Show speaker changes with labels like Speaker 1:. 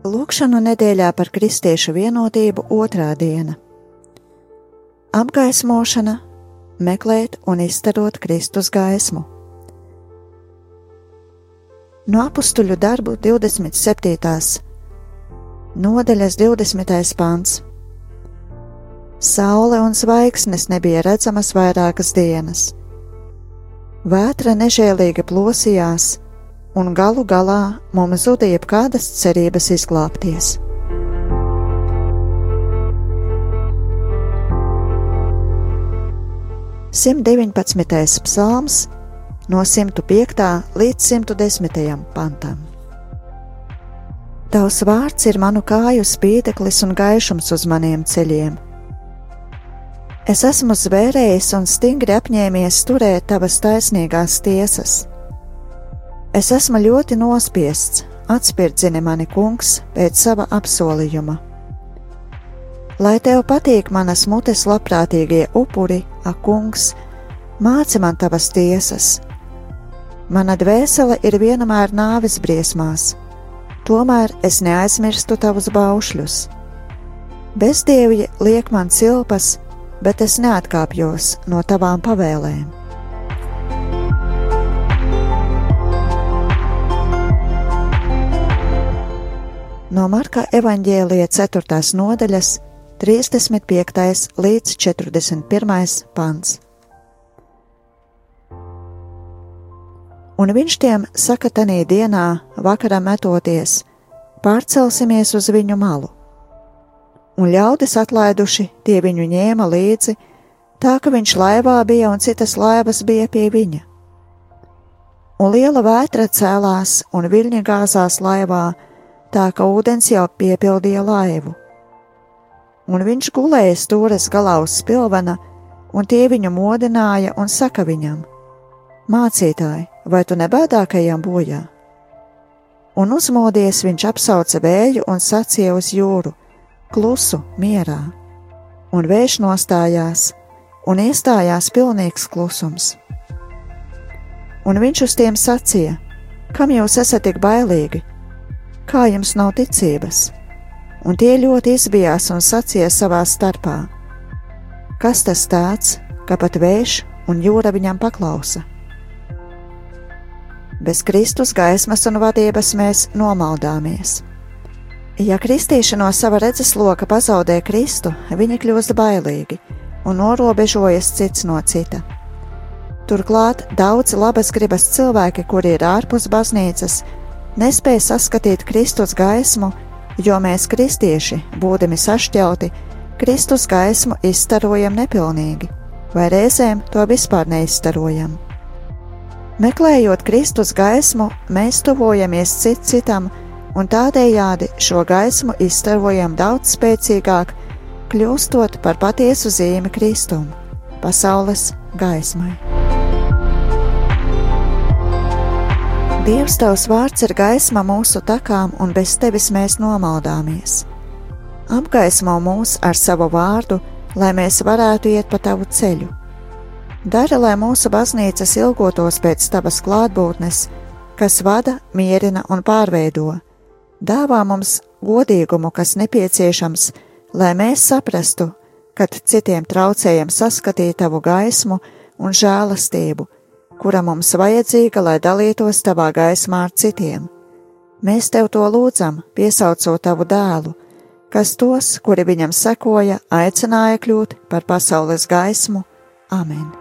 Speaker 1: Lūkšanu nedēļā par kristiešu vienotību otrā diena. Apgaismošana, meklēt un izstarot Kristus gaismu. No apstuļu darbu 27. nodaļas 20. pāns. Saule un zvaigznes nebija redzamas vairākas dienas. Vētra nežēlīgi plosījās, un galu galā mums zuda jebkādas cerības izglābties. Simt deviņpadsmitais psalms no 105. līdz 110. pantam. Tavs vārds ir manu kāju spīdeklis un gaišums uz maniem ceļiem. Es esmu zvērējis un stingri apņēmies turēt tavas taisnīgās tiesas Es esmu ļoti nospiests, atspirdzini mani kungs pēc sava apsolījuma. Lai tev patīk manas mutes labprātīgie upuri, ak, kungs, māci man tavas tiesas. Mana dvēsele ir vienmēr nāves briesmās, tomēr es neaizmirstu tavus baušļus. Bezdievji liek man cilpas, bet es neatkāpjos no tavām pavēlēm. No Marka evaņģēlija 4. nodaļas 35. līdz 41. pants. Un viņš tiem saka tanī dienā, vakarā metoties, pārcelsimies uz viņu malu. Un ļaudis atlaiduši, tie viņu ņēma līdzi, tā ka viņš laivā bija un citas laivas bija pie viņa. Un liela vētra cēlās un viļņi gāzās laivā, tā ka ūdens jau piepildīja laivu. Un viņš gulēja stūres galā uz spilvena, un tie viņu modināja un saka viņam: Mācītāji, vai tu nebēdākajam bojā? Un uzmodies viņš apsauca vēju un sacīja uz jūru: Klusu, mierā! Un vējš nostājās, un iestājās pilnīgs klusums. Un viņš uz tiem sacīja: Kam jūs esat tik bailīgi? Kā jums nav ticības? Un tie ļoti izbijās un sacīja savā starpā: Kas tas tāds, ka pat vējš un jūra viņam paklausa? Bez Kristus gaismas un vadības mēs nomaldāmies. Ja kristieši no sava redzesloka pazaudē Kristu, viņi kļūst bailīgi un norobežojas cits no cita. Turklāt daudz labas gribas cilvēki, kuri ir ārpus baznīcas, nespēja saskatīt Kristus gaismu, jo mēs, kristieši, būdami sašķelti, Kristus gaismu izstarojam nepilnīgi, vai reizēm to vispār neizstarojam. Meklējot Kristus gaismu, mēs tuvojamies cit citam, un tādējādi šo gaismu izstarojam daudz spēcīgāk, kļūstot par patiesu zīmi Kristum, pasaules gaismai. Dievs, tavs vārds ir gaisma mūsu takām, un bez tevis mēs nomaldāmies. Apgaismo mūs ar savu vārdu, lai mēs varētu iet pa tavu ceļu. Dari, lai mūsu baznīcas ilgotos pēc tavas klātbūtnes, kas vada, mierina un pārveido. Dāvā mums godīgumu, kas nepieciešams, lai mēs saprastu, kad citiem traucējam saskatīt tavu gaismu un žēlastību kura mums vajadzīga, lai dalītos tavā gaismā ar citiem. Mēs tev to lūdzam, piesaucot tavu dēlu, kas tos, kuri viņam sekoja, aicināja kļūt par pasaules gaismu. Amen!